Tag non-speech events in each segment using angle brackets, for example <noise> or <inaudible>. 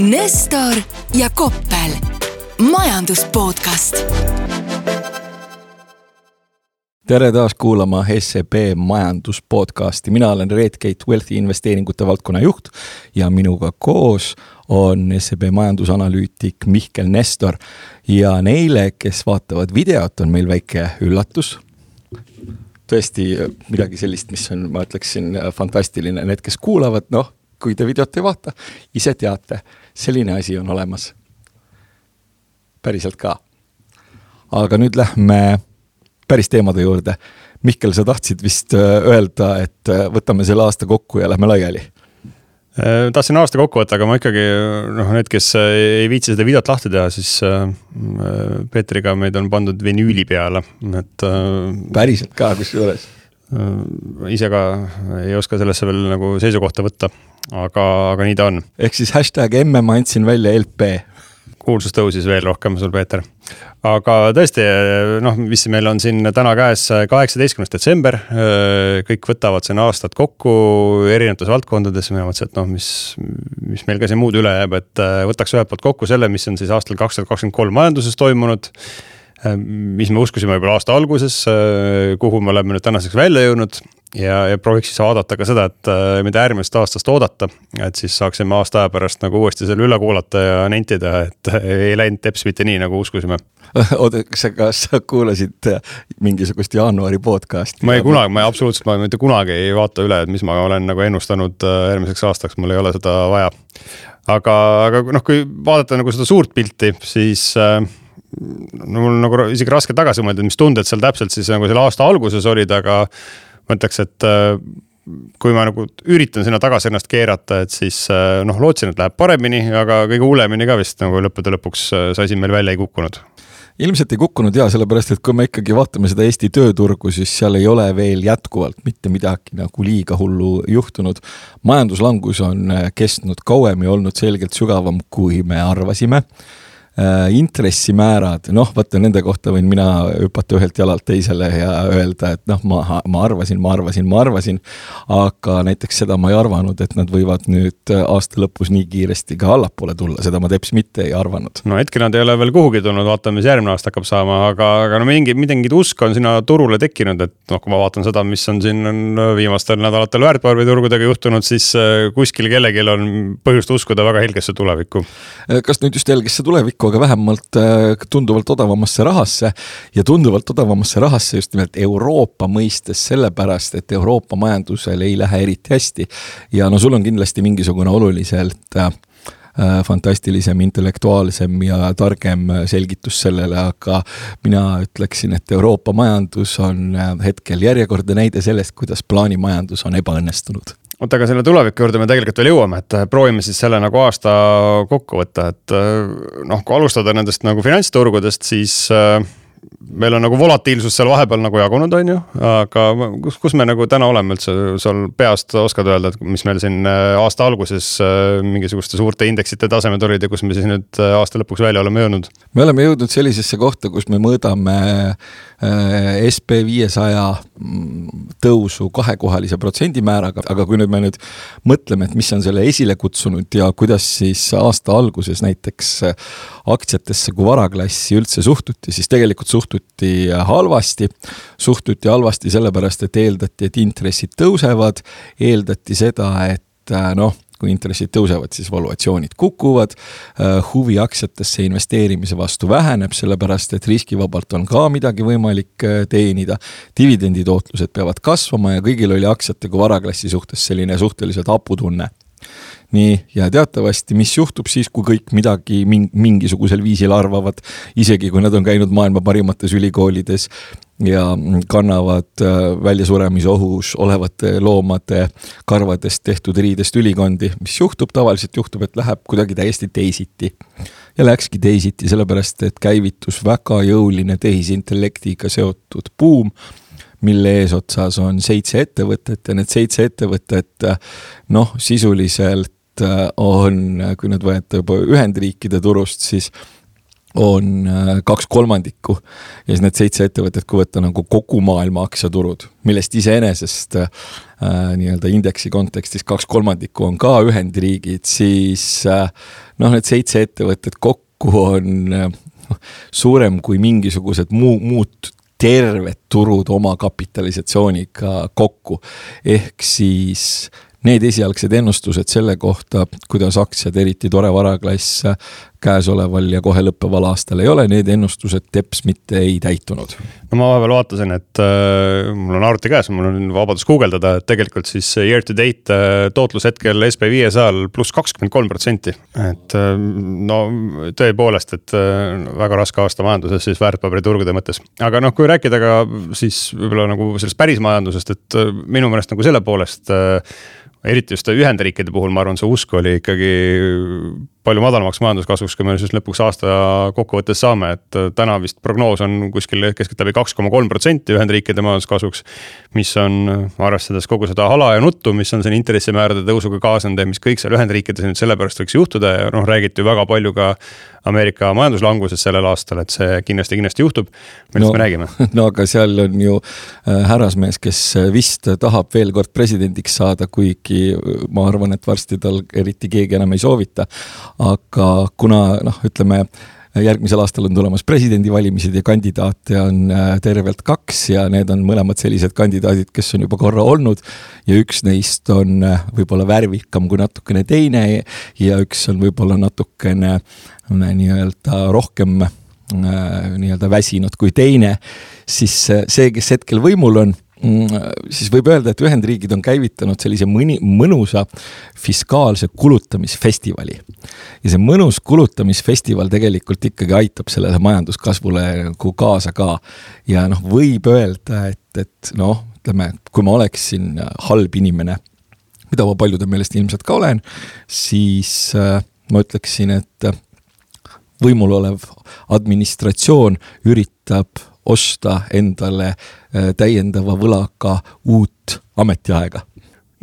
Nestor ja Koppel, majandus podcast. tere taas kuulama SEB majandus podcasti, mina olen Redgate Wealthi investeeringute valdkonna juht ja minuga koos on SEB majandusanalüütik Mihkel Nestor. ja neile, kes vaatavad videot, on meil väike üllatus tõesti midagi sellist, mis on, ma ütleksin, fantastiline, need, kes kuulavad, noh, kui te videot ei vaata, ise teate, selline asi on olemas. päriselt ka. aga nüüd lähme päris teemade juurde. Mihkel, sa tahtsid vist äh, öelda, et äh, võtame selle aasta kokku ja lähme laiali Äh, tahtsin aasta kokku võtta, aga ma ikkagi noh, need, kes ei viitsi seda videot lahti teha, siis Peetriga meid on pandud vinüüli peale, et. päriselt ka kusjuures. ise ka ei oska sellesse veel nagu seisukohta võtta, aga, aga nii ta on. ehk siis hashtag emme ma andsin välja LP kuulsus tõusis veel rohkem sul, Peeter. aga tõesti, noh, mis meil on siin täna käes, kaheksateistkümnes detsember. kõik võtavad siin aastat kokku erinevates valdkondades, mina mõtlesin, et noh, mis, mis meil ka siin muud üle jääb, et võtaks ühelt poolt kokku selle, mis on siis aastal kaks tuhat kakskümmend kolm majanduses toimunud mis me uskusime võib-olla aasta alguses, kuhu me oleme nüüd tänaseks välja jõudnud ja, ja prooviks siis vaadata ka seda, et äh, mida järgmisest aastast oodata. et siis saaksime aasta aja pärast nagu uuesti selle üle kuulata ja nentida, et <laughs> ei läinud teps mitte nii, nagu uskusime. <laughs> oota, kas sa, kas sa kuulasid äh, mingisugust jaanuari podcast'i? ma ei kunagi, ma ei, absoluutselt, ma mitte kunagi ei vaata üle, et mis ma olen nagu ennustanud äh, järgmiseks aastaks, mul ei ole seda vaja. aga, aga noh, kui vaadata nagu seda suurt pilti, siis äh, no mul on nagu isegi raske tagasi mõelda, mis tunded seal täpselt siis nagu selle aasta alguses olid, aga ma ütleks, et äh, kui ma nagu üritan sinna tagasi ennast keerata, et siis äh, noh, lootsin, et läheb paremini, aga kõige hullemini ka vist nagu lõppude lõpuks äh, see asi meil välja ei kukkunud ilmselt ei kukkunud ja sellepärast, et kui me ikkagi vaatame seda Eesti tööturgu, siis seal ei ole veel jätkuvalt mitte midagi nagu liiga hullu juhtunud. majanduslangus on kestnud kauem ja olnud selgelt sügavam, kui me arvasime intressimäärad, noh, vaata nende kohta võin mina hüpata ühelt jalalt teisele ja öelda, et noh, ma, ma arvasin, ma arvasin, ma arvasin. aga näiteks seda ma ei arvanud, et nad võivad nüüd aasta lõpus nii kiiresti ka allapoole tulla, seda ma teps mitte ei arvanud. no hetkel nad ei ole veel kuhugi tulnud, vaatame, mis järgmine aasta hakkab saama, aga, aga no mingi, mingit usk on sinna turule tekkinud, et noh, kui ma vaatan seda, mis on siin on viimastel nädalatel väärtpaberiturgudega juhtunud, siis äh, kuskil kellelgi on põhjust uskuda väga helgesse tulevikku. kas nüüd just helgesse tulevikku? Tulevikku, aga vähemalt äh, tunduvalt odavamasse rahasse. ja tunduvalt odavamasse rahasse just nimelt Euroopa mõistes, sellepärast et Euroopa majandusel ei lähe eriti hästi. ja no sul on kindlasti mingisugune oluliselt äh, äh, fantastilisem, intellektuaalsem ja targem selgitus sellele, aga mina ütleksin, et Euroopa majandus on hetkel järjekordne näide sellest, kuidas plaanimajandus on ebaõnnestunud oota, aga selle tuleviku juurde me tegelikult veel jõuame, et äh, proovime siis selle nagu aasta kokku võtta, et äh, noh, kui alustada nendest nagu finantsturgudest, siis äh, meil on nagu volatiilsus seal vahepeal nagu jagunud, on ju, aga kus, kus me nagu täna oleme üldse, sul peast oskad öelda, et mis meil siin aasta alguses mingisuguste suurte indeksite tasemed olid ja kus me siis nüüd aasta lõpuks välja oleme jõudnud? me oleme jõudnud sellisesse kohta, kus me mõõdame Äh, SB viiesaja mm, tõusu kahekohalise protsendimääraga, aga kui nüüd me nüüd mõtleme, et mis on selle esile kutsunud ja kuidas siis aasta alguses näiteks aktsiatesse kui varaklassi üldse suhtuti, siis tegelikult suhtuti halvasti. suhtuti halvasti sellepärast, et eeldati, et intressid tõusevad, eeldati seda, et noh kui intressid tõusevad, siis valuatsioonid kukuvad. Äh, huvi aktsiatesse investeerimise vastu väheneb, sellepärast et riskivabalt on ka midagi võimalik äh, teenida. dividenditootlused peavad kasvama ja kõigil oli aktsiate kui varaklassi suhtes selline suhteliselt haputunne nii, ja teatavasti, mis juhtub siis, kui kõik midagi mingisugusel viisil arvavad, isegi kui nad on käinud maailma parimates ülikoolides ja kannavad äh, väljasuremisohus olevate loomade karvadest tehtud riidest ülikondi, mis juhtub, tavaliselt juhtub, et läheb kuidagi täiesti teisiti. ja läkski teisiti, sellepärast et käivitus väga jõuline tehisintellektiga seotud buum mille eesotsas on seitse ettevõtet ja need seitse ettevõtet noh, sisuliselt Äh, on, kui nüüd võtta juba Ühendriikide turust, siis on äh, kaks kolmandikku ja siis need seitse ettevõtet, kui võtta nagu kogu maailma aktsiaturud, millest iseenesest äh, nii-öelda indeksi kontekstis kaks kolmandikku on ka Ühendriigid, siis äh, noh, need seitse ettevõtet kokku on äh, suurem kui mingisugused muu, muud terved turud oma kapitalisatsiooniga kokku. ehk siis need esialgsed ennustused selle kohta, kuidas aktsiad, eriti tore varaklass, käesoleval ja kohe lõppeval aastal ei ole, need ennustused teps mitte ei täitunud. no ma vahepeal vaatasin, et äh, mul on arvuti käes, mul on vabadus guugeldada, et tegelikult siis year to date äh, tootlus hetkel SB viiesajal pluss kakskümmend kolm protsenti. et äh, no tõepoolest, et äh, väga raske aasta majanduses siis väärtpaberiturgude mõttes. aga noh, kui rääkida ka siis võib-olla nagu sellest päris majandusest, et äh, minu meelest nagu selle poolest äh, eriti just Ühendriikide puhul, ma arvan, see usk oli ikkagi palju madalamaks majanduskasvuks, kui me siis lõpuks aasta kokkuvõttes saame, et täna vist prognoos on kuskil keskeltläbi kaks koma kolm protsenti Ühendriikide majanduskasvuks. mis on, arvestades kogu seda hala ja nuttu, mis on siin intressimäärade tõusuga kaasnenud ja mis kõik seal Ühendriikides nüüd sellepärast võiks juhtuda ja noh, räägiti ju väga palju ka Ameerika majanduslangusest sellel aastal, et see kindlasti, kindlasti juhtub. millest no, me räägime? <laughs> no aga seal on ju äh, härrasmees, kes vist tahab veel kord presidendiks saada, kuigi ma arvan, et varsti tal eriti keegi enam ei soovita aga kuna noh, ütleme järgmisel aastal on tulemas presidendivalimised ja kandidaate on äh, tervelt kaks ja need on mõlemad sellised kandidaadid, kes on juba korra olnud. ja üks neist on äh, võib-olla värvikam kui natukene teine ja üks on võib-olla natukene äh, nii-öelda rohkem nii-öelda väsinud kui teine, siis see, kes hetkel võimul on siis võib öelda, et Ühendriigid on käivitanud sellise mõni, mõnusa fiskaalse kulutamisfestivali. ja see mõnus kulutamisfestival tegelikult ikkagi aitab sellele majanduskasvule nagu kaasa ka. ja noh, võib öelda, et, et noh, ütleme, kui ma oleksin halb inimene, mida ma paljude meelest ilmselt ka olen, siis äh, ma ütleksin, et võimul olev administratsioon üritab osta endale äh, täiendava võlaga uut ametiaega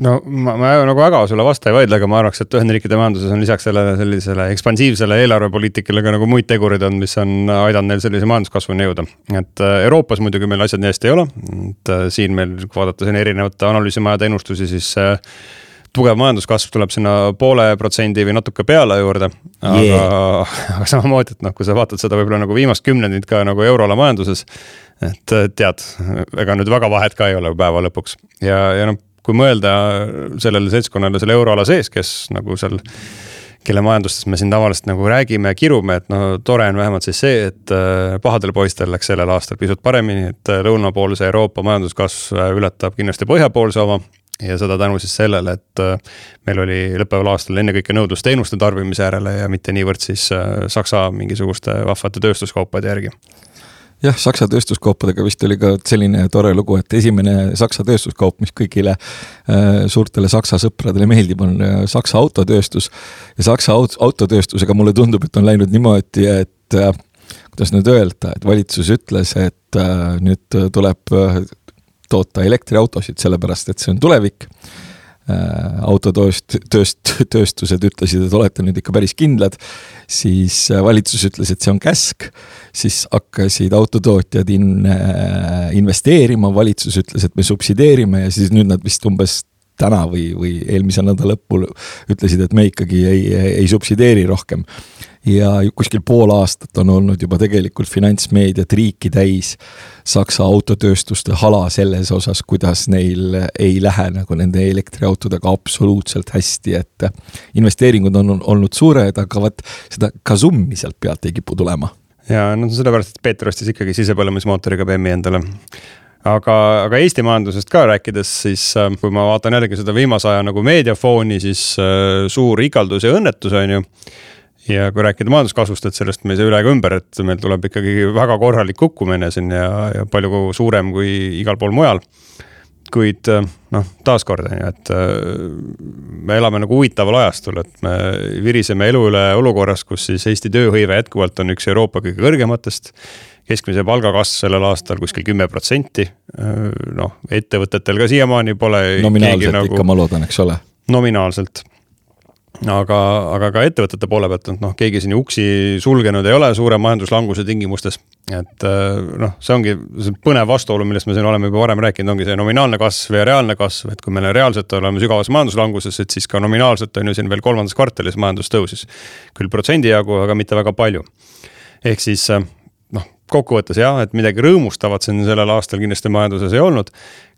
no ma, ma nagu väga sulle vastu ei vaidle, aga ma arvaks, et Ühendriikide majanduses on lisaks sellele sellisele ekspansiivsele eelarvepoliitikale ka nagu muid tegureid on, mis on aidanud neil sellise majanduskasvuni jõuda. et äh, Euroopas muidugi meil asjad nii hästi ei ole, et äh, siin meil, kui vaadata siin erinevate analüüsimajade ennustusi, siis tugev majanduskasv tuleb sinna poole protsendi või natuke peale juurde. aga yeah., <laughs> aga samamoodi, et noh, kui sa vaatad seda võib-olla nagu viimast kümnendit ka nagu euroala majanduses. et tead, ega nüüd väga vahet ka ei ole päeva lõpuks ja, ja noh, kui mõelda sellele seltskonnale seal euroala sees, kes nagu seal kelle majandustest me siin tavaliselt nagu räägime ja kirume, et no tore on vähemalt siis see, et äh, pahadel poistel läks sellel aastal pisut paremini, et äh, lõunapoolse Euroopa majanduskasv äh, ületab kindlasti põhjapoolse oma ja seda tänu siis sellele, et äh, meil oli lõppeval aastal ennekõike nõudlus teenuste tarbimise järele ja mitte niivõrd siis äh, Saksa mingisuguste vahvate tööstuskaupade järgi jah, Saksa tööstuskaupadega vist oli ka selline tore lugu, et esimene Saksa tööstuskaup, mis kõigile äh, suurtele Saksa sõpradele meeldib, on äh, Saksa autotööstus. ja Saksa aut autotööstusega mulle tundub, et on läinud niimoodi, et äh, kuidas nüüd öelda, et valitsus ütles, et äh, nüüd tuleb äh, toota elektriautosid, sellepärast et see on tulevik. Äh, autotööst-, tööst-, tööstused ütlesid, et olete nüüd ikka päris kindlad, siis äh, valitsus ütles, et see on käsk, siis hakkasid autotootjad in-, äh, investeerima, valitsus ütles, et me subsideerime ja siis nüüd nad vist umbes täna või, või eelmise nädala lõpul ütlesid, et me ikkagi ei, ei, ei subsideeri rohkem ja kuskil pool aastat on olnud juba tegelikult finantsmeediat riiki täis Saksa autotööstuste hala selles osas, kuidas neil ei lähe nagu nende elektriautodega absoluutselt hästi, et investeeringud on olnud suured, aga vot seda kasummi sealt pealt ei kipu tulema. ja no sellepärast, et Peeter ostis ikkagi sisepõlemismootoriga BMW endale aga, aga Eesti majandusest ka rääkides, siis äh, kui ma vaatan jällegi seda viimase aja nagu meediafooni, siis äh, suur igaldus ja õnnetus on ju ja kui rääkida majanduskasvust, et sellest me ei saa üle ega ümber, et meil tuleb ikkagi väga korralik kukkumine siin ja, ja palju suurem kui igal pool mujal. kuid noh, taaskord on ju, et me elame nagu huvitaval ajastul, et me viriseme elu üle olukorras, kus siis Eesti tööhõive jätkuvalt on üks Euroopa kõige kõrgematest keskmise palga kasv sellel aastal kuskil kümme protsenti. noh, ettevõtetel ka siiamaani pole. nominaalselt nagu, ikka, ma loodan, eks ole. nominaalselt aga, aga ka ettevõtete poole pealt, et noh, keegi siin uksi sulgenud ei ole suure majanduslanguse tingimustes. et äh, noh, see ongi see põnev vastuolu, millest me siin oleme juba varem rääkinud, ongi see nominaalne kasv ja reaalne kasv, et kui me reaalselt oleme sügavas majanduslanguses, et siis ka nominaalselt on ju siin veel kolmandas kvartalis majandus tõusis. küll protsendi jagu, aga mitte väga palju. ehk siis äh, kokkuvõttes jah, et midagi rõõmustavat siin sellel aastal kindlasti majanduses ei olnud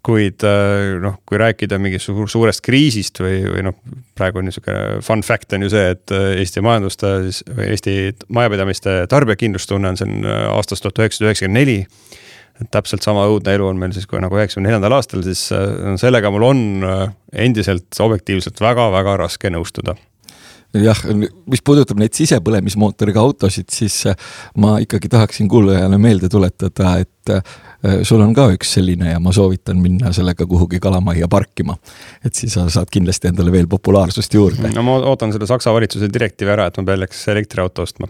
kuid äh, noh, kui rääkida mingist suur, suurest kriisist või, või noh, praegu on niisugune fun fact on ju see, et äh, Eesti majanduste või Eesti majapidamiste tarbijakindlustunne on siin äh, aastast tuhat üheksasada üheksakümmend neli. täpselt sama õudne elu on meil siis kui nagu üheksakümne neljandal aastal, siis sellega mul on endiselt objektiivselt väga-väga raske nõustuda jah, mis puudutab neid sisepõlemismootoriga autosid, siis ma ikkagi tahaksin kuulajale meelde tuletada, et Äh, sul on ka üks selline ja ma soovitan minna sellega kuhugi kalamajja parkima. et siis sa saad kindlasti endale veel populaarsust juurde. no ma ootan selle Saksa valitsuse direktiivi ära, et ma peaks elektriauto ostma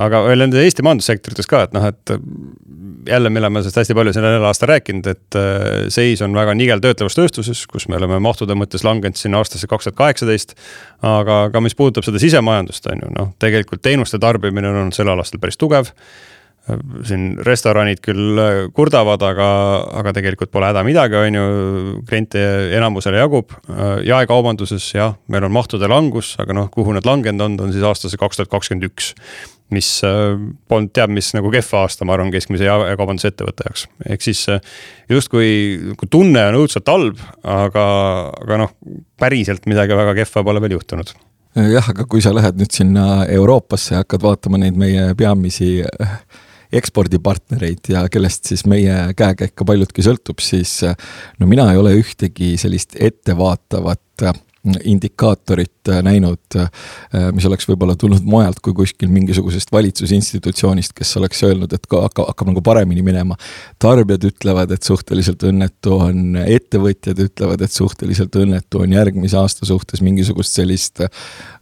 aga veel nende Eesti majandussektorites ka, et noh, et jälle me oleme sellest hästi palju sellel aastal rääkinud, et äh, seis on väga nigel töötlevas tööstuses, kus me oleme mahtude mõttes langenud sinna aastasse kaks tuhat kaheksateist. aga ka mis puudutab seda sisemajandust, on ju, noh, tegelikult teenuste tarbimine on olnud sellel aastal päris tugev siin restoranid küll äh, kurdavad, aga, aga tegelikult pole häda midagi, on ju, kliente enamusele jagub. Äh, jaekaubanduses jah, meil on mahtude langus, aga noh, kuhu need langenud on, on siis aastasse kaks tuhat kakskümmend üks. mis äh, polnud teab mis nagu kehv aasta, ma arvan, keskmise jaekaubandusettevõtte jaoks, ehk siis justkui kui tunne on õudselt halb, aga, aga noh, päriselt midagi väga kehva pole veel juhtunud jah, aga kui sa lähed nüüd sinna Euroopasse ja hakkad vaatama neid meie peamisi ekspordipartnereid ja kellest siis meie käekäik ka paljudki sõltub, siis no mina ei ole ühtegi sellist ettevaatavat indikaatorit äh, näinud, äh, mis oleks võib-olla tulnud mujalt kui kuskil mingisugusest valitsusinstitutsioonist, kes oleks öelnud, et hakkab, hakkab nagu paremini minema. tarbijad ütlevad, et suhteliselt õnnetu on, ettevõtjad ütlevad, et suhteliselt õnnetu on, järgmise aasta suhtes mingisugust sellist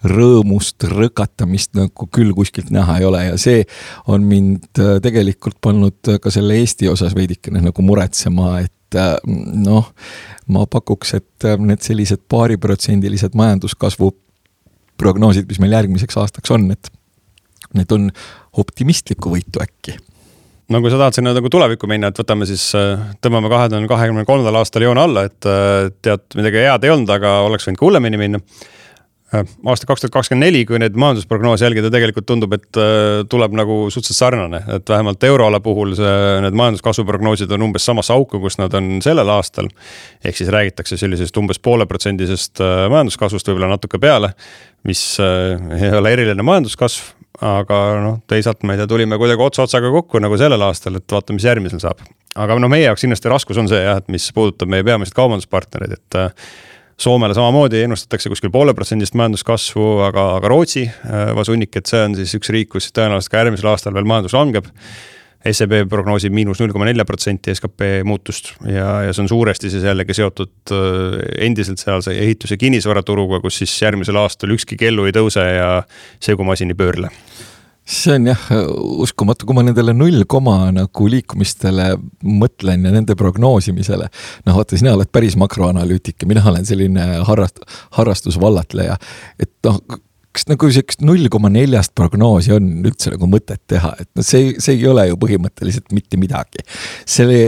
rõõmust, rõkatamist nagu küll kuskilt näha ei ole ja see on mind äh, tegelikult pannud ka selle Eesti osas veidikene nagu muretsema, et noh, ma pakuks, et äh, need sellised paariprotsendilised majanduskasvu prognoosid, mis meil järgmiseks aastaks on, et need on optimistlikku võitu äkki. no kui sa tahad sinna nagu tulevikku minna, et võtame siis, äh, tõmbame kahe tuhande kahekümne kolmandal aastal joone alla, et äh, tead, midagi head ei olnud, aga oleks võinud ka hullemini minna. Äh, aasta kaks tuhat kakskümmend neli, kui neid majandusprognoose jälgida, tegelikult tundub, et äh, tuleb nagu suhteliselt sarnane, et vähemalt euroala puhul see, need majanduskasvu prognoosid on umbes samasse auku, kus nad on sellel aastal. ehk siis räägitakse sellisest umbes pooleprotsendisest äh, majanduskasvust, võib-olla natuke peale, mis ei ole eriline majanduskasv, aga noh, teisalt ma ei tea, tulime kuidagi ots otsaga kokku nagu sellel aastal, et vaatame, mis järgmisel saab. aga noh, meie jaoks kindlasti raskus on see jah, et mis puudutab meie peamiseid kaubanduspartnereid, et Soomele samamoodi ennustatakse kuskil poole protsendist majanduskasvu, aga, aga Rootsi äh, vasunnik, et see on siis üks riik, kus tõenäoliselt ka järgmisel aastal veel majandus langeb. SEB prognoosib miinus null koma nelja protsenti skp muutust ja, ja see on suuresti siis jällegi seotud äh, endiselt sealse ehitus- ja kinnisvaraturuga, kus siis järgmisel aastal ükski kellu ei tõuse ja segumasin ei pöörle see on jah uskumatu, kui ma nendele null koma nagu liikumistele mõtlen ja nende prognoosimisele. noh, vaata, sina oled päris makroanalüütik ja mina olen selline harrast-, harrastusvallatleja. et noh, kas nagu sihukest null koma neljast prognoosi on üldse nagu mõtet teha, et noh, see, see ei ole ju põhimõtteliselt mitte midagi. selle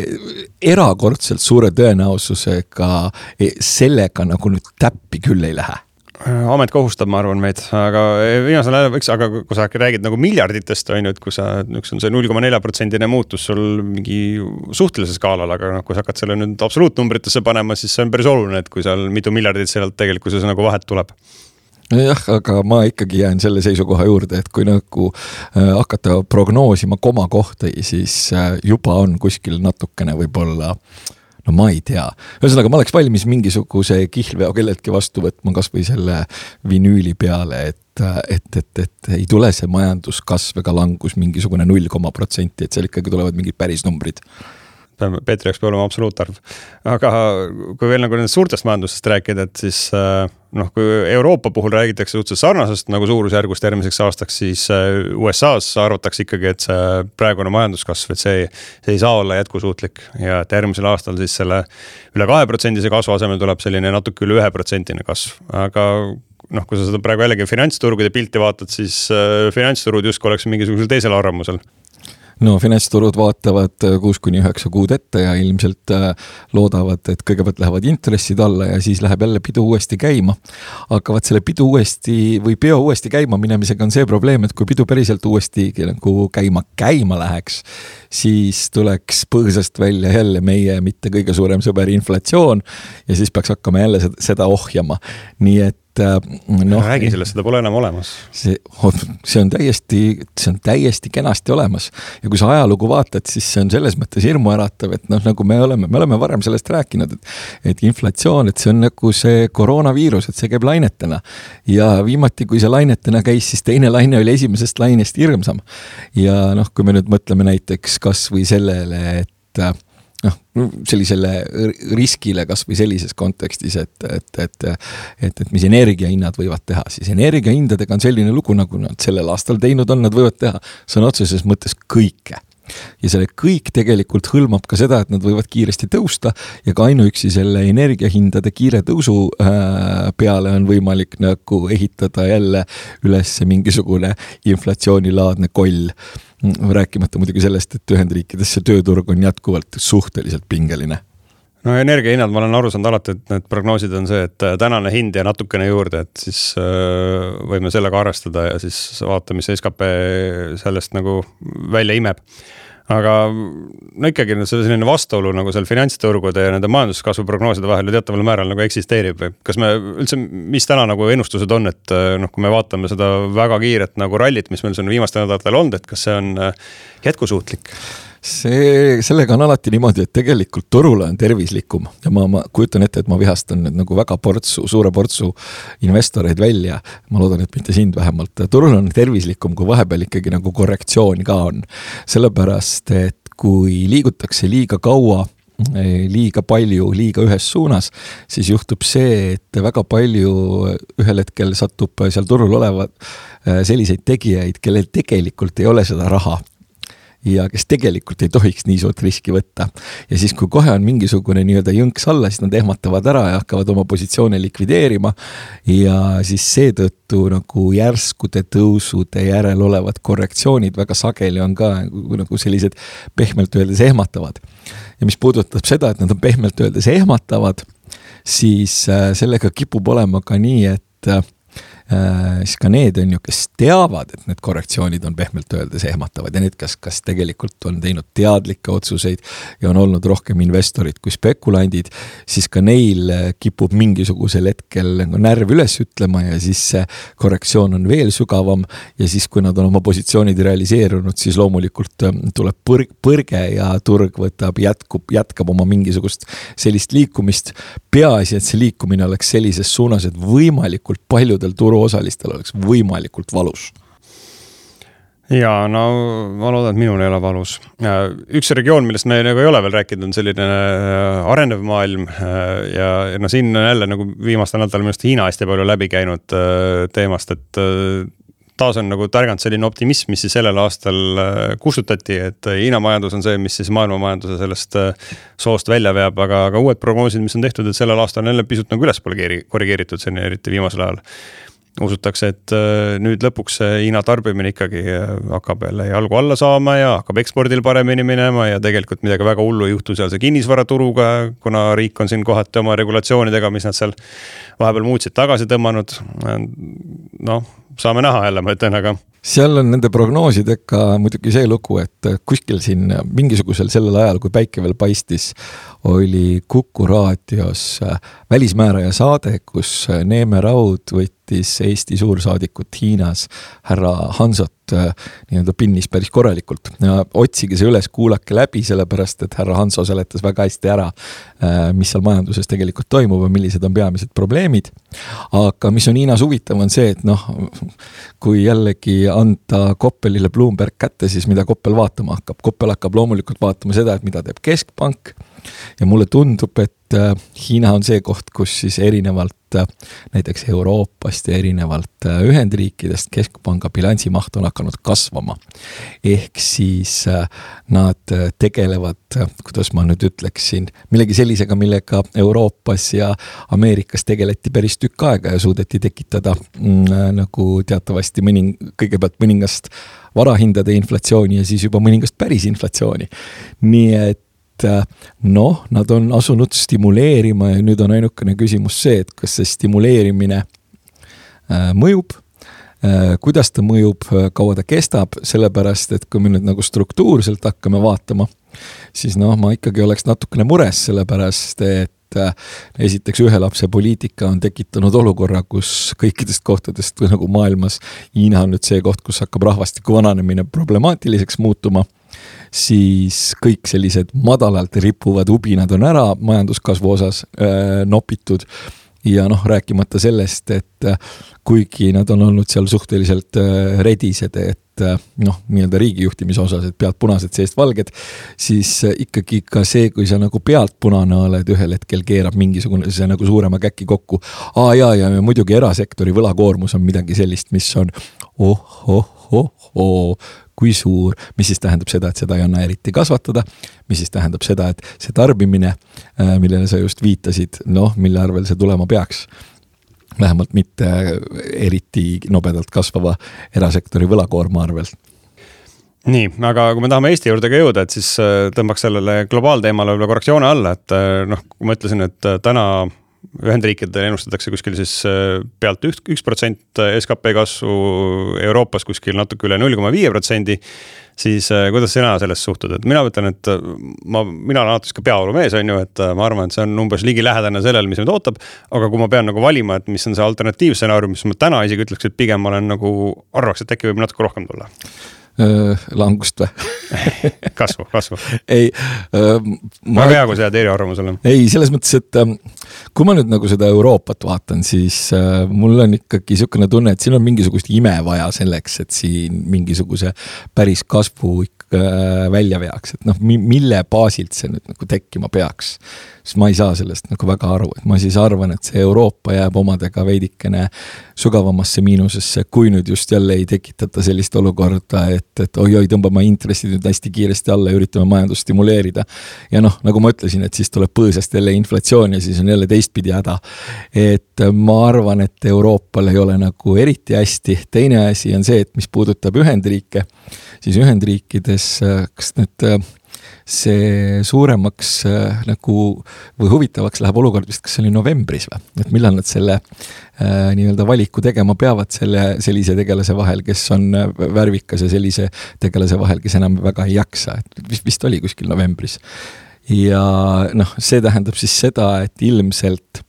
erakordselt suure tõenäosusega e, sellega nagu nüüd täppi küll ei lähe Äh, amet kohustab, ma arvan, meid, aga viimasel ajal võiks, aga kui sa räägid nagu miljarditest, on ju, et kui sa, üks on see null koma nelja protsendine muutus sul mingi suhtelisel skaalal, aga noh, kui sa hakkad selle nüüd absoluutnumbritesse panema, siis see on päris oluline, et kui seal mitu miljardit sealt tegelikkuses nagu vahet tuleb. Jah, aga ma ikkagi jään selle seisukoha juurde, et kui nagu äh, hakata prognoosima komakohti, siis äh, juba on kuskil natukene võib-olla äh, no ma ei tea, ühesõnaga ma oleks valmis mingisuguse kihlveo kelleltki vastu võtma, kasvõi selle vinüüli peale, et, et, et, et ei tule see majanduskasv ega langus mingisugune null koma protsenti, et seal ikkagi tulevad mingid päris numbrid peame, Peetri jaoks peab olema absoluutarv. aga kui veel nagu nendest suurtest majandustest rääkida, et siis äh, noh, kui Euroopa puhul räägitakse suhteliselt sarnasest nagu suurusjärgust järgmiseks aastaks, siis äh, USA-s arvatakse ikkagi, et see praegune majanduskasv, et see, see ei saa olla jätkusuutlik ja et järgmisel aastal siis selle üle kaheprotsendise kasvu asemel tuleb selline natuke üle üheprotsendine kasv, aga noh, kui sa seda praegu jällegi finantsturgude pilti vaatad, siis äh, finantsturud justkui oleks mingisugusel teisel arvamusel no finantsturud vaatavad äh, kuus kuni üheksa kuud ette ja ilmselt äh, loodavad, et kõigepealt lähevad intressid alla ja siis läheb jälle pidu uuesti käima. aga vaat selle pidu uuesti või peo uuesti käima minemisega on see probleem, et kui pidu päriselt uuesti nagu käima, käima läheks, siis tuleks põõsast välja jälle meie mitte kõige suurem sõber inflatsioon ja siis peaks hakkama jälle seda, ohjama. nii et noh. räägi sellest, seda pole enam olemas. see, see on täiesti, see on täiesti kenasti olemas ja kui sa ajalugu vaatad, siis see on selles mõttes hirmuäratav, et noh, nagu me oleme, me oleme varem sellest rääkinud, et. et inflatsioon, et see on nagu see koroonaviirus, et see käib lainetena. ja viimati, kui see lainetena käis, siis teine laine oli esimesest lainest hirmsam. ja noh, kui me nüüd mõtleme näiteks kasvõi sellele, et noh, sellisele riskile kasvõi sellises kontekstis, et, et, et, et, et mis energiahinnad võivad teha, siis energiahindadega on selline lugu, nagu nad sellel aastal teinud on, nad võivad teha sõna otseses mõttes kõike ja selle kõik tegelikult hõlmab ka seda, et nad võivad kiiresti tõusta ja ka ainuüksi selle energiahindade kiire tõusu äh, peale on võimalik nagu ehitada jälle üles mingisugune inflatsioonilaadne koll. Rääkimata muidugi sellest, et Ühendriikides see tööturg on jätkuvalt suhteliselt pingeline no energiahinnad, ma olen aru saanud alati, et need prognoosid on see, et äh, tänane hind ja natukene juurde, et siis äh, võime sellega arvestada ja siis vaata, mis skp sellest nagu välja imeb aga no ikkagi selline vastuolu nagu seal finantsturgude ja nende majanduskasvu prognooside vahel ju teataval määral nagu eksisteerib või kas me üldse, mis täna nagu ennustused on, et noh, kui me vaatame seda väga kiiret nagu rallit, mis meil siin viimastel nädalatel olnud, et kas see on jätkusuutlik? See, sellega on alati niimoodi, et tegelikult turule on tervislikum ja ma, ma kujutan ette, et ma vihastan nüüd nagu väga portsu, suure portsu investoreid välja. ma loodan, et mitte sind vähemalt, turul on tervislikum, kui vahepeal ikkagi nagu korrektsioon ka on. sellepärast, et kui liigutakse liiga kaua liiga palju, liiga ühes suunas, siis juhtub see, et väga palju ühel hetkel satub seal turul olevad selliseid tegijaid, kellel tegelikult ei ole seda raha ja kes tegelikult ei tohiks nii suurt riski võtta. ja siis, kui kohe on mingisugune nii-öelda jõnks alla, siis nad ehmatavad ära ja hakkavad oma positsioone likvideerima. ja siis seetõttu nagu järskude tõusude järel olevad korrektsioonid väga sageli on ka nagu, sellised pehmelt öeldes ehmatavad. ja mis puudutab seda, et nad on pehmelt öeldes ehmatavad, siis äh, sellega kipub olema ka nii, et Äh, siis ka need on ju, kes teavad, et need korrektsioonid on pehmelt öeldes ehmatavad ja need, kes, kas tegelikult on teinud teadlikke otsuseid ja on olnud rohkem investorid kui spekulandid, siis ka neil kipub mingisugusel hetkel nagu närv üles ütlema ja siis see korrektsioon on veel sügavam. ja siis, kui nad on oma positsioonid realiseerunud, siis loomulikult ähm, tuleb põrg, põrge ja turg võtab, jätkub, jätkab oma mingisugust sellist liikumist. Peaasi, et see liikumine oleks sellises suunas, et võimalikult paljudel turu turuosalistel oleks võimalikult valus ja no ma loodan, et minul ei ole valus. üks regioon, millest me nagu ei ole veel rääkinud, on selline äh, arenev maailm äh, ja, ja no siin on jälle nagu viimastel nädalatel minu arust Hiina hästi palju läbi käinud äh, teemast, et taas on nagu tärganud selline optimism, mis siis sellel aastal kustutati, et Hiina majandus on see, mis siis maailma majanduse sellest soost välja veab, aga, aga uued prognoosid, mis on tehtud, et sellel aastal on jälle pisut nagu ülespoole korrigeeritud, selline eriti viimasel ajal usutakse, et äh, nüüd lõpuks see Hiina tarbimine ikkagi äh, hakkab jälle jalgu alla saama ja hakkab ekspordil paremini minema ja tegelikult midagi väga hullu ei juhtu sealse kinnisvaraturuga, kuna riik on siin kohati oma regulatsioonidega, mis nad seal vahepeal muutsid, tagasi tõmmanud. noh, saame näha jälle, ma ütlen, aga seal on nende prognoosidega muidugi see lugu, et kuskil siin mingisugusel sellel ajal, kui päike veel paistis, oli Kuku raadios välismääraja saade, kus Neeme Raud võttis Eesti suursaadikut Hiinas, härra Hansot äh, nii-öelda pinnis päris korralikult. Otsige see üles, kuulake läbi, sellepärast et härra Hanso seletas väga hästi ära, äh, mis seal majanduses tegelikult toimub ja millised on peamised probleemid. aga mis on Hiinas huvitav, on see, et noh, kui jällegi anda Koppelile Bloomberg kätte, siis mida Koppel vaatama hakkab, Koppel hakkab loomulikult vaatama seda, et mida teeb keskpank ja mulle tundub, et äh, Hiina on see koht, kus siis erinevalt äh, näiteks Euroopast ja erinevalt äh, Ühendriikidest keskpanga bilansimaht on hakanud kasvama. ehk siis nad tegelevad, kuidas ma nüüd ütleksin, millegi sellisega, millega Euroopas ja Ameerikas tegeleti päris tükk aega ja suudeti tekitada mm, nagu teatavasti mõning-, kõigepealt mõningast varahindade inflatsiooni ja siis juba mõningast päris inflatsiooni. nii et äh, noh, nad on asunud stimuleerima ja nüüd on ainukene küsimus see, et kas see stimuleerimine äh, mõjub äh, kuidas ta mõjub, kaua ta kestab, sellepärast et kui me nüüd nagu struktuurselt hakkame vaatama, siis noh, ma ikkagi oleks natukene mures, sellepärast et esiteks ühe lapse poliitika on tekitanud olukorra, kus kõikidest kohtadest nagu maailmas Hiina on nüüd see koht, kus hakkab rahvastiku vananemine problemaatiliseks muutuma siis kõik sellised madalalt rippuvad ubinad on ära majanduskasvu osas äh, nopitud ja noh, rääkimata sellest, et äh, kuigi nad on olnud seal suhteliselt äh, redised, et noh, nii-öelda riigijuhtimise osas, et pead punased, seest valged, siis ikkagi ka see, kui sa nagu pealt punane oled, ühel hetkel keerab mingisugune see nagu suurema käki kokku. aa jaa, ja, muidugi erasektori võlakoormus on midagi sellist, mis on oh, oh, oh, oh, kui suur, mis siis tähendab seda, et seda ei anna eriti kasvatada, mis siis tähendab seda, et see tarbimine, äh, millele sa just viitasid, noh, mille arvel see tulema peaks, vähemalt mitte eriti nobedalt kasvava erasektori võlakoorma arvelt nii, aga kui me tahame Eesti juurde ka jõuda, et siis äh, tõmbaks sellele globaalteemale võib-olla korraks joone alla, et äh, noh, kui ma ütlesin, et täna Ühendriikidele ennustatakse kuskil siis äh, pealt üht, üks protsent skp kasvu, Euroopas kuskil natuke üle null koma viie protsendi. siis äh, kuidas sina sellesse suhtud, et mina ütlen, et äh, ma, mina olen alati sihuke peavoolumees, on ju, et ma arvan, et see on umbes ligilähedane sellele, mis meid ootab. aga kui ma pean nagu valima, et mis on see alternatiivstsenaarium, siis ma täna isegi ütleks, et pigem ma olen nagu, arvaks, et äkki võib natuke rohkem tulla langust või <laughs> kasvu, kasvu. ei äh,. väga hea, kui sa jääd eriarvamusele. ei, selles mõttes, et äh, kui ma nüüd nagu seda Euroopat vaatan, siis äh, mul on ikkagi niisugune tunne, et siin on mingisugust ime vaja selleks, et siin mingisuguse päris kasvu ikka välja veaks, et noh, mille baasilt see nüüd nagu tekkima peaks siis ma ei saa sellest nagu väga aru, et ma siis arvan, et see Euroopa jääb omadega veidikene sügavamasse miinusesse, kui nüüd just jälle ei tekitata sellist olukorda, et, et oi-oi, tõmbame intressid nüüd hästi kiiresti alla ja üritame majandust stimuleerida. ja noh, nagu ma ütlesin, et siis tuleb põõsast jälle inflatsioon ja siis on jälle teistpidi häda. et ma arvan, et Euroopal ei ole nagu eriti hästi, teine asi on see, et mis puudutab Ühendriike, siis Ühendriikides, kas need see suuremaks äh, nagu või huvitavaks läheb olukord vist, kas see oli novembris või, et millal nad selle äh, nii-öelda valiku tegema peavad selle, sellise tegelase vahel, kes on äh, värvikas ja sellise tegelase vahel, kes enam väga ei jaksa, et vist, vist oli kuskil novembris. ja noh, see tähendab siis seda, et ilmselt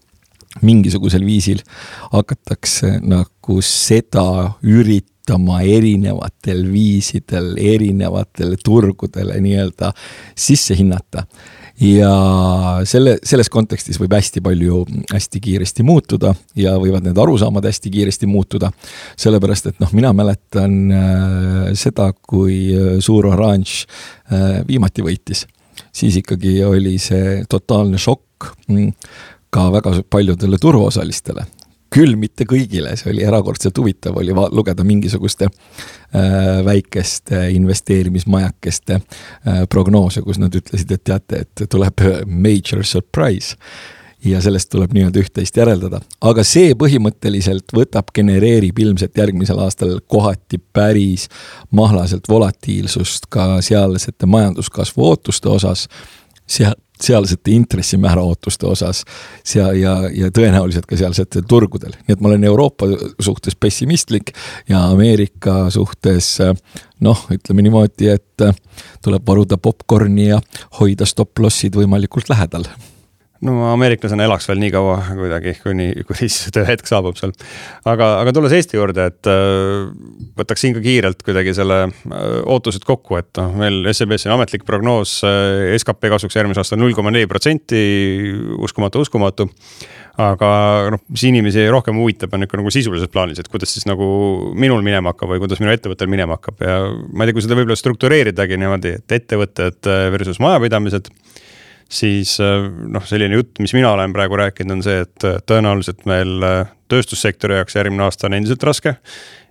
mingisugusel viisil hakatakse nagu seda ürit-, kasutama erinevatel viisidel, erinevatele turgudele nii-öelda sisse hinnata. ja selle, selles kontekstis võib hästi palju hästi kiiresti muutuda ja võivad need arusaamad hästi kiiresti muutuda. sellepärast, et noh, mina mäletan äh, seda, kui äh, suur oranž äh, viimati võitis, siis ikkagi oli see totaalne šokk mm, ka väga paljudele turuosalistele, küll mitte kõigile, see oli erakordselt huvitav, oli lugeda mingisuguste äh, väikeste investeerimismajakeste äh, prognoose, kus nad ütlesid, et teate, et tuleb major surprise ja sellest tuleb nii-öelda üht-teist järeldada. aga see põhimõtteliselt võtab, genereerib ilmselt järgmisel aastal kohati päris mahlaselt volatiilsust ka sealsete majanduskasvu ootuste osas. seal, sealsete intressimäära ootuste osas sea- ja, ja tõenäoliselt ka sealsetel turgudel. nii et ma olen Euroopa suhtes pessimistlik ja Ameerika suhtes noh, ütleme niimoodi, et tuleb varuda popkorni ja hoida stopp-lossid võimalikult lähedal no ameeriklasena elaks veel nii kaua kuidagi, kuni, kuni siis töö hetk saabub seal. aga, aga tulles Eesti juurde, et äh, võtaks siin ka kiirelt kuidagi selle äh, ootused kokku, et noh, meil SEB-s on ametlik prognoos äh, skp kasvuks järgmisel aastal null koma neli protsenti, uskumatu, uskumatu. Aga noh, mis inimesi rohkem huvitab, on ikka nagu sisulises plaanis, et kuidas siis nagu minul minema hakkab või kuidas minu ettevõttel minema hakkab. Ja ma ei tea, kui seda võib-olla struktureeridagi niimoodi, et ettevõtted versus majapidamised siis noh, selline jutt, mis mina olen praegu rääkinud, on see, et tõenäoliselt meil tööstussektori jaoks järgmine aasta on endiselt raske.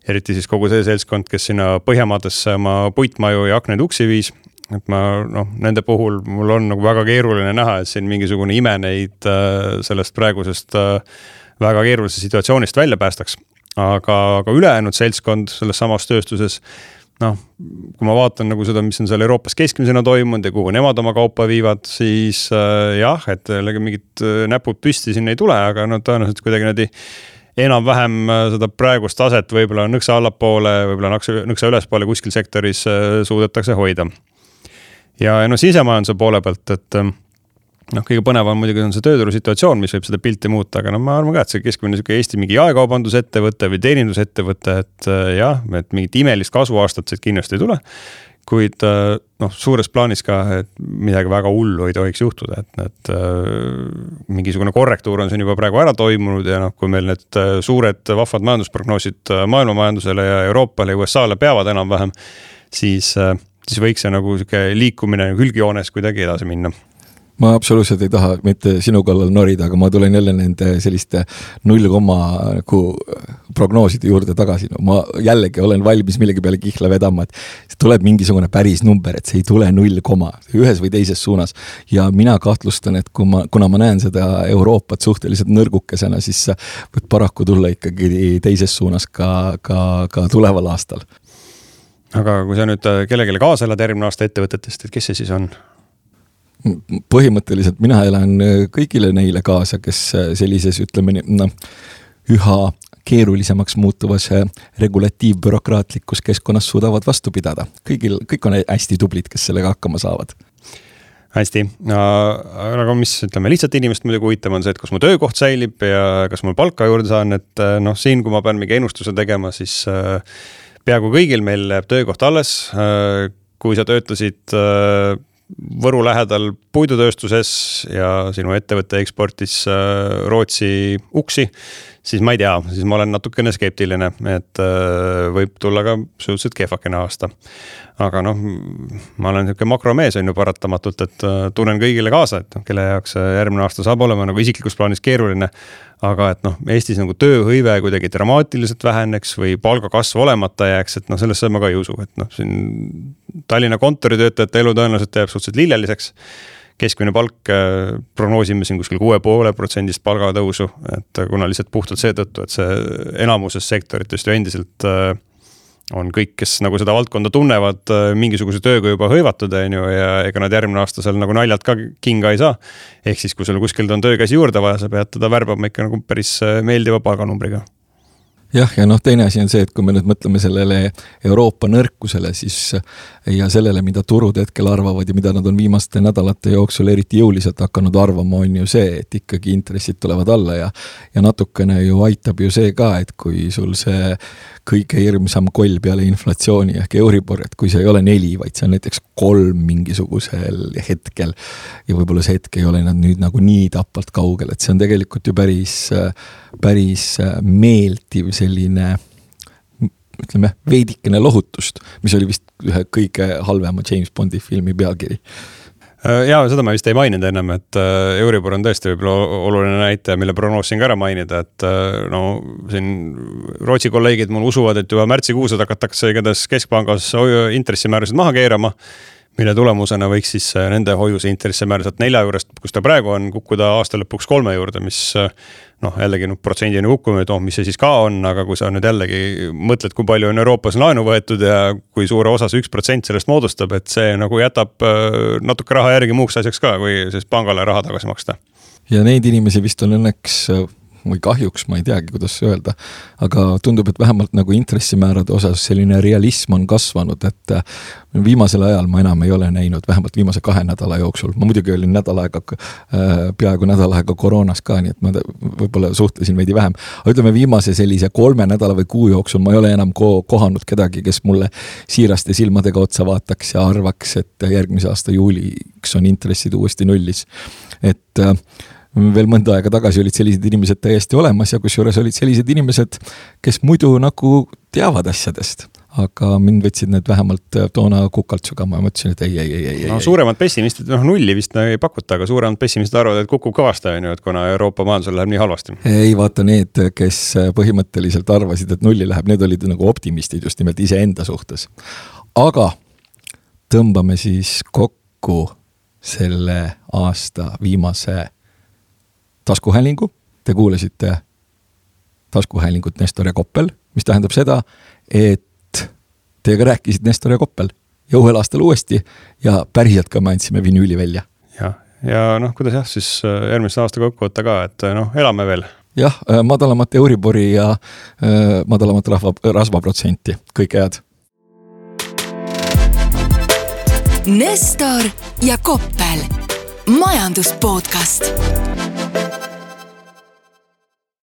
eriti siis kogu see seltskond, kes sinna Põhjamaadesse oma puitmaju ja aknaid uksi viis et ma noh, nende puhul mul on nagu väga keeruline näha, et siin mingisugune ime neid äh, sellest praegusest äh, väga keerulisest situatsioonist välja päästaks. aga, aga ülejäänud seltskond selles samas tööstuses noh, kui ma vaatan nagu seda, mis on seal Euroopas keskmisena toimunud ja kuhu nemad oma kaupa viivad, siis äh, jah, et jällegi mingid äh, näpud püsti siin ei tule, aga no tõenäoliselt kuidagi niimoodi enam-vähem äh, seda praegust taset võib-olla nõksa allapoole, võib-olla nõksa, nõksa ülespoole kuskil sektoris äh, suudetakse hoida. Ja, noh, sisemajanduse poole pealt, et noh, kõige põnevam muidugi on see tööturu situatsioon, mis võib seda pilti muuta, aga no ma arvan ka, et see keskmine sihuke Eesti mingi jaekaubandusettevõte või teenindusettevõte, et äh, jah, et mingit imelist kasvuaastat siit kindlasti ei tule. kuid äh, noh, suures plaanis ka, et midagi väga hullu ei tohiks juhtuda, et need äh, mingisugune korrektuur on siin juba praegu ära toimunud ja noh, kui meil need suured vahvad majandusprognoosid maailma majandusele ja Euroopale ja USA-le peavad enam-vähem, siis siis võiks see nagu sihuke liikumine külgjoones kuidagi edasi minna ma absoluutselt ei taha mitte sinu kallal norida, aga ma tulen jälle nende selliste null koma nagu prognooside juurde tagasi, no ma jällegi olen valmis millegi peale kihla vedama, et tuleb mingisugune päris number, et see ei tule null koma ühes või teises suunas. ja mina kahtlustan, et kui ma, kuna ma näen seda Euroopat suhteliselt nõrgukesena, siis võib paraku tulla ikkagi teises suunas ka, ka, ka tuleval aastal aga kui sa nüüd äh, kellelegi kaasa elad järgmine aasta ettevõtetest, et kes see siis on? Põhimõtteliselt mina elan äh, kõigile neile kaasa, kes äh, sellises, ütleme nii, noh, üha keerulisemaks muutuvas regulatiivbürokraatlikus keskkonnas suudavad vastu pidada. kõigil, kõik on hästi tublid, kes sellega hakkama saavad hästi, aga mis ütleme lihtsalt inimest muidugi huvitav on see, et kas mu töökoht säilib ja kas ma palka juurde saan, et noh, siin, kui ma pean mingi ennustuse tegema, siis äh, peaaegu kõigil meil jääb töökoht alles. Äh, kui sa töötasid äh, Võru lähedal puidutööstuses ja sinu ettevõte eksportis äh, Rootsi uksi, siis ma ei tea, siis ma olen natukene skeptiline, et võib tulla ka suhteliselt kehvakene aasta. aga noh, ma olen niisugune makromees on ju paratamatult, et tunnen kõigile kaasa, et noh, kelle jaoks järgmine aasta saab olema nagu isiklikus plaanis keeruline aga et noh, Eestis nagu tööhõive kuidagi dramaatiliselt väheneks või palgakasv olemata jääks, et noh, sellesse ma ka ei usu, et noh, siin Tallinna kontoritöötajate elu tõenäoliselt jääb suhteliselt lilleliseks. Keskmine palk äh, prognoosime siin kuskil kuue poole protsendist palgatõusu, et kuna lihtsalt puhtalt seetõttu, et see enamuses sektoritest ju endiselt äh, on kõik, kes nagu seda valdkonda tunnevad, äh, mingisuguse tööga juba hõivatud, on ju, ja ega nad järgmine aasta seal nagu naljalt ka kinga ei saa. ehk siis, kui sul kuskilt on töökäsi juurde vaja, sa pead teda värbama ikka nagu päris meeldiva palganumbriga jah, ja noh, teine asi on see, et kui me nüüd mõtleme sellele Euroopa nõrkusele, siis ja sellele, mida turud hetkel arvavad ja mida nad on viimaste nädalate jooksul eriti jõuliselt hakanud arvama, on ju see, et ikkagi intressid tulevad alla ja ja natukene ju aitab ju see ka, et kui sul see kõige hirmsam koll peale inflatsiooni ehk Euribor, et kui see ei ole neli, vaid see on näiteks kolm mingisugusel hetkel. Ja võib-olla see hetk ei ole nad nüüd nagu nii tapvalt kaugel, et see on tegelikult ju päris, päris meeldiv selline ütleme, veidikene lohutust, mis oli vist ühe kõige halvema James Bondi filmi pealkiri ja seda ma vist ei maininud ennem, et äh, Euribor on tõesti võib-olla oluline näitaja, mille prognoosin ka ära mainida, et äh, no siin Rootsi kolleegid mul usuvad, et juba märtsikuus hakatakse igatahes keskpangas intressimäärasid maha keerama mille tulemusena võiks siis nende hoiuse intressimäär sealt nelja juurest, kus ta praegu on, kukkuda aasta lõpuks kolme juurde, mis noh, jällegi noh, protsendine kukkumine, et oh, mis see siis ka on, aga kui sa nüüd jällegi mõtled, kui palju on Euroopas laenu võetud ja kui suure osa see üks protsent sellest moodustab, et see nagu jätab äh, natuke raha järgi muuks asjaks ka, kui siis pangale raha tagasi maksta. ja neid inimesi vist on õnneks või kahjuks, ma ei teagi, kuidas öelda, aga tundub, et vähemalt nagu intressimäärade osas selline realism on kasvanud, et äh, viimasel ajal ma enam ei ole näinud, vähemalt viimase kahe nädala jooksul, ma muidugi olin nädal aega, äh, peaaegu nädal aega koroonas ka, nii et ma võib-olla suhtlesin veidi vähem. aga ütleme, viimase sellise kolme nädala või kuu jooksul ma ei ole enam ko kohanud kedagi, kes mulle siiraste silmadega otsa vaataks ja arvaks, et järgmise aasta juuliks on intressid uuesti nullis. et äh, veel mõnda aega tagasi olid sellised inimesed täiesti olemas ja kusjuures olid sellised inimesed, kes muidu nagu teavad asjadest. aga mind võtsid need vähemalt äh, toona kukalt sügama ja mõtlesin, et ei, ei, ei, ei. no suuremad pessimistid, noh nulli vist ei pakuta, aga suuremad pessimistid arvavad, et kukub kõvasti, on ju, et kuna Euroopa majandusel läheb nii halvasti. ei vaata need, kes põhimõtteliselt arvasid, et nulli läheb, need olid nagu optimistid just nimelt iseenda suhtes. aga tõmbame siis kokku selle aasta viimase taskuhäälingu. Te kuulasite taskuhäälingut Nestor ja Koppel, mis tähendab seda, et teiega rääkisid Nestor ja Koppel ja uuel aastal uuesti ja päriselt ka me andsime vinüüli välja. jah, ja noh, kuidas jah, siis äh, järgmise aasta kokku võtta ka, et äh, noh, elame veel. jah, äh, madalamat Euribori ja madalamat rahva, rasvaprotsenti, kõike head. Nestor ja Koppel, majandus podcast